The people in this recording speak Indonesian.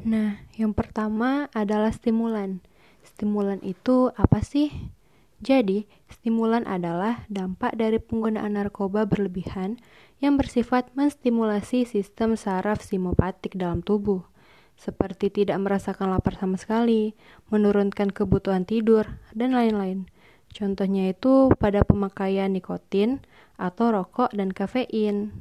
Nah, yang pertama adalah stimulan. Stimulan itu apa sih? Jadi, stimulan adalah dampak dari penggunaan narkoba berlebihan yang bersifat menstimulasi sistem saraf simpatik dalam tubuh, seperti tidak merasakan lapar sama sekali, menurunkan kebutuhan tidur, dan lain-lain. Contohnya itu pada pemakaian nikotin atau rokok dan kafein.